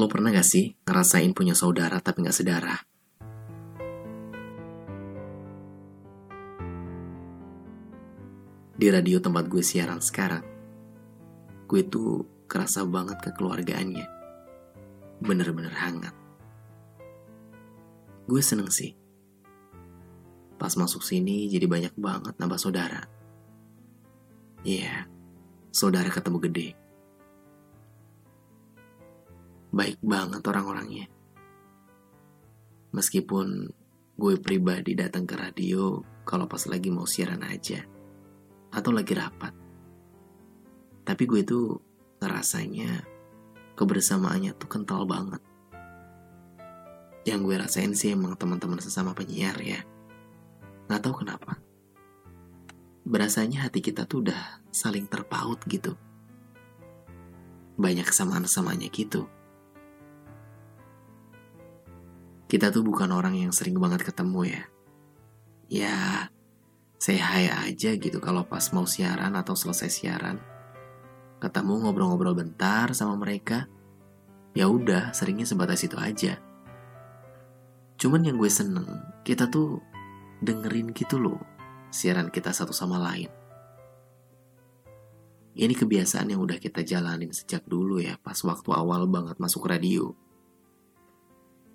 Lo pernah gak sih ngerasain punya saudara tapi gak sedarah? Di radio tempat gue siaran sekarang, gue tuh kerasa banget kekeluargaannya. Bener-bener hangat. Gue seneng sih. Pas masuk sini jadi banyak banget nambah saudara. Iya, yeah, saudara ketemu gede baik banget orang-orangnya. Meskipun gue pribadi datang ke radio kalau pas lagi mau siaran aja. Atau lagi rapat. Tapi gue tuh ngerasanya kebersamaannya tuh kental banget. Yang gue rasain sih emang teman-teman sesama penyiar ya. Gak tahu kenapa. Berasanya hati kita tuh udah saling terpaut gitu. Banyak kesamaan-samanya gitu. Kita tuh bukan orang yang sering banget ketemu ya. Ya, saya hai aja gitu kalau pas mau siaran atau selesai siaran. Ketemu ngobrol-ngobrol bentar sama mereka. Ya udah, seringnya sebatas itu aja. Cuman yang gue seneng, kita tuh dengerin gitu loh siaran kita satu sama lain. Ini kebiasaan yang udah kita jalanin sejak dulu ya, pas waktu awal banget masuk radio.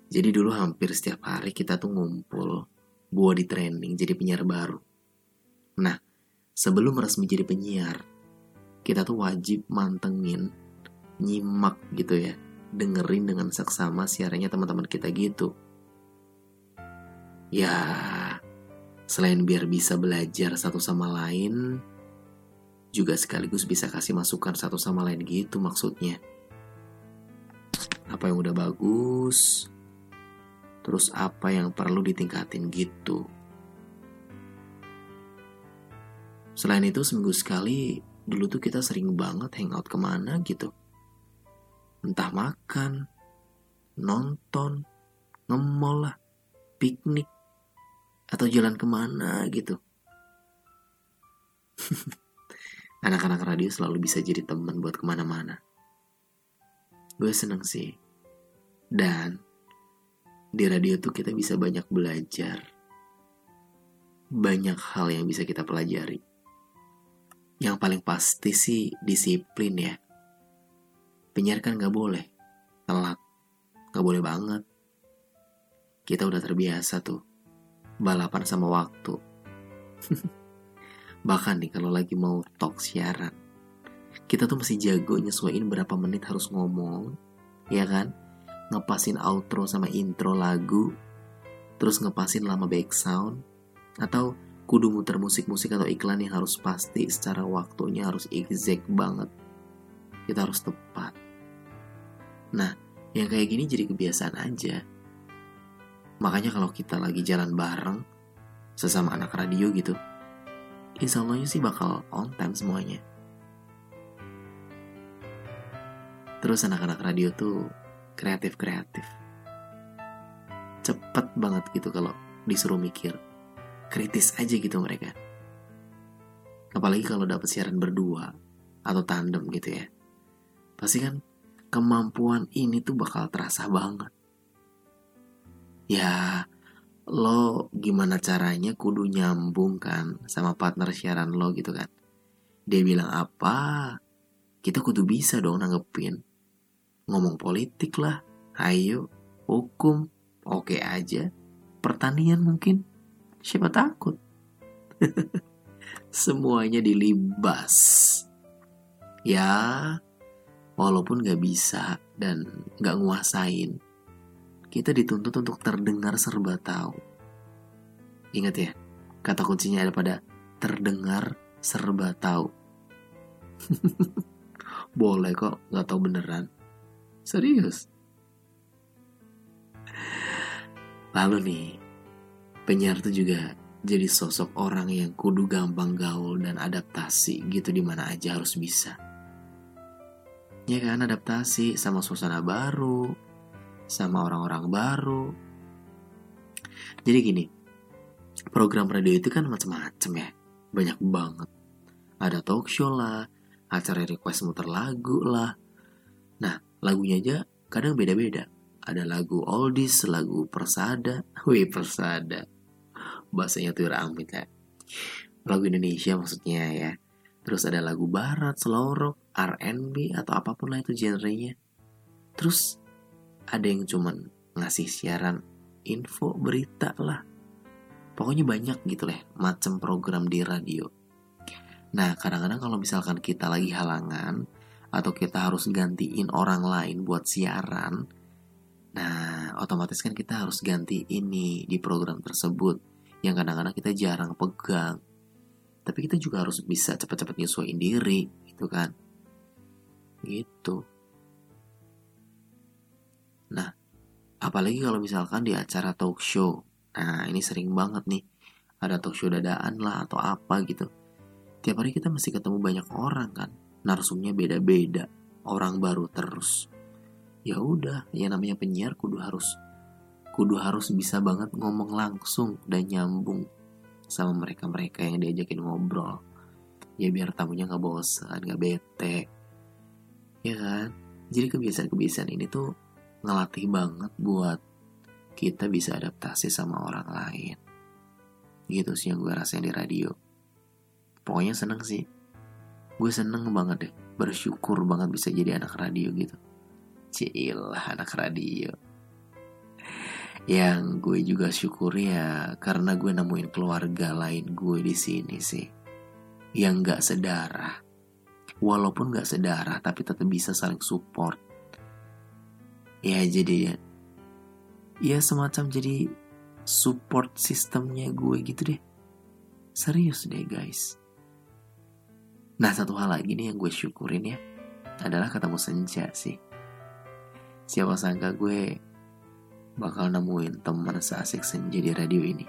Jadi dulu hampir setiap hari kita tuh ngumpul buat di training jadi penyiar baru. Nah, sebelum resmi jadi penyiar, kita tuh wajib mantengin, nyimak gitu ya, dengerin dengan seksama siarannya teman-teman kita gitu. Ya, selain biar bisa belajar satu sama lain, juga sekaligus bisa kasih masukan satu sama lain gitu maksudnya. Apa yang udah bagus, Terus apa yang perlu ditingkatin gitu. Selain itu seminggu sekali dulu tuh kita sering banget hangout ke mana gitu. Entah makan, nonton, ngemol piknik, atau jalan ke mana gitu. Anak-anak radio selalu bisa jadi teman buat ke mana-mana. Gue seneng sih. Dan di radio tuh kita bisa banyak belajar. Banyak hal yang bisa kita pelajari. Yang paling pasti sih disiplin ya. Penyiar kan gak boleh telat. Gak boleh banget. Kita udah terbiasa tuh. Balapan sama waktu. Bahkan nih kalau lagi mau talk siaran. Kita tuh masih jago nyesuaiin berapa menit harus ngomong. Ya kan? Ngepasin outro sama intro lagu, terus ngepasin lama back sound, atau kudu muter musik-musik atau iklan yang harus pasti secara waktunya harus exact banget. Kita harus tepat. Nah, yang kayak gini jadi kebiasaan aja. Makanya kalau kita lagi jalan bareng, sesama anak radio gitu, insya Allahnya sih bakal on time semuanya. Terus anak-anak radio tuh kreatif-kreatif. Cepet banget gitu kalau disuruh mikir. Kritis aja gitu mereka. Apalagi kalau dapat siaran berdua atau tandem gitu ya. Pasti kan kemampuan ini tuh bakal terasa banget. Ya, lo gimana caranya kudu nyambung kan sama partner siaran lo gitu kan. Dia bilang apa, kita kudu bisa dong nanggepin ngomong politik lah, ayo, hukum, oke okay aja, pertanian mungkin, siapa takut. Semuanya dilibas. Ya, walaupun gak bisa dan gak nguasain, kita dituntut untuk terdengar serba tahu. Ingat ya, kata kuncinya ada pada terdengar serba tahu. Boleh kok, gak tahu beneran. Serius. Lalu nih, penyiar tuh juga jadi sosok orang yang kudu gampang gaul dan adaptasi gitu di mana aja harus bisa. Ya kan adaptasi sama suasana baru, sama orang-orang baru. Jadi gini, program radio itu kan macam-macam ya, banyak banget. Ada talk show lah, acara request muter lagu lah. Nah, lagunya aja kadang beda-beda. Ada lagu oldies, lagu persada. Wih, persada. Bahasanya tuh amit ya. Lagu Indonesia maksudnya ya. Terus ada lagu barat, slow rock, R&B, atau apa pun lah itu genrenya. Terus ada yang cuman ngasih siaran info, berita lah. Pokoknya banyak gitu lah macam program di radio. Nah, kadang-kadang kalau misalkan kita lagi halangan atau kita harus gantiin orang lain buat siaran, nah otomatis kan kita harus ganti ini di program tersebut yang kadang-kadang kita jarang pegang. Tapi kita juga harus bisa cepat-cepat nyesuaiin diri, gitu kan. Gitu. Nah, apalagi kalau misalkan di acara talk show. Nah, ini sering banget nih. Ada talk show dadaan lah atau apa gitu. Tiap hari kita mesti ketemu banyak orang kan. Narsumnya beda-beda. Orang baru terus. Ya udah, yang namanya penyiar kudu harus kudu harus bisa banget ngomong langsung dan nyambung sama mereka-mereka yang diajakin ngobrol. Ya biar tamunya nggak bosan, nggak bete. Ya kan? Jadi kebiasaan-kebiasaan ini tuh ngelatih banget buat kita bisa adaptasi sama orang lain. Gitu sih yang gue rasain di radio. Pokoknya seneng sih. Gue seneng banget deh. Bersyukur banget bisa jadi anak radio gitu. Cilah anak radio. Yang gue juga syukur ya karena gue nemuin keluarga lain gue di sini sih. Yang gak sedarah. Walaupun gak sedarah tapi tetap bisa saling support ya jadi ya ya semacam jadi support sistemnya gue gitu deh serius deh guys nah satu hal lagi nih yang gue syukurin ya adalah ketemu senja sih. Siapa sangka gue bakal nemuin teman seasik senja di radio ini.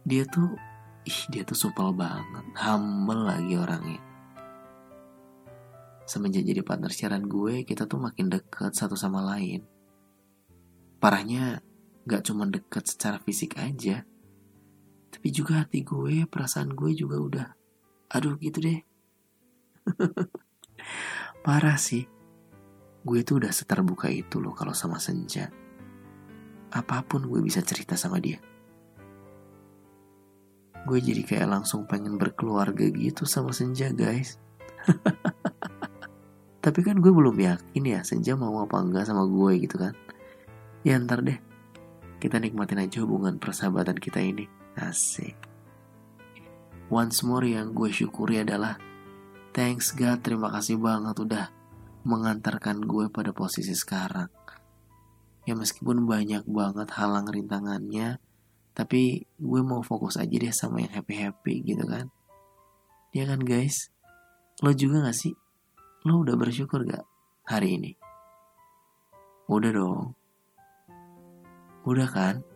Dia tuh ih dia tuh supel banget humble lagi orangnya. Semenjak jadi partner siaran gue, kita tuh makin deket satu sama lain. Parahnya, gak cuma deket secara fisik aja, tapi juga hati gue, perasaan gue juga udah, aduh gitu deh. Parah sih, gue tuh udah seterbuka itu loh kalau sama Senja. Apa pun gue bisa cerita sama dia. Gue jadi kayak langsung pengen berkeluarga gitu sama Senja guys. Tapi kan gue belum yakin ya Senja mau apa enggak sama gue gitu kan. Ya ntar deh. Kita nikmatin aja hubungan persahabatan kita ini. Asik. Once more yang gue syukuri adalah Thanks God, terima kasih banget udah mengantarkan gue pada posisi sekarang. Ya meskipun banyak banget halang rintangannya, tapi gue mau fokus aja deh sama yang happy-happy gitu kan. Ya kan guys? Lo juga gak sih? Lo udah bersyukur gak hari ini? Udah dong. Udah kan?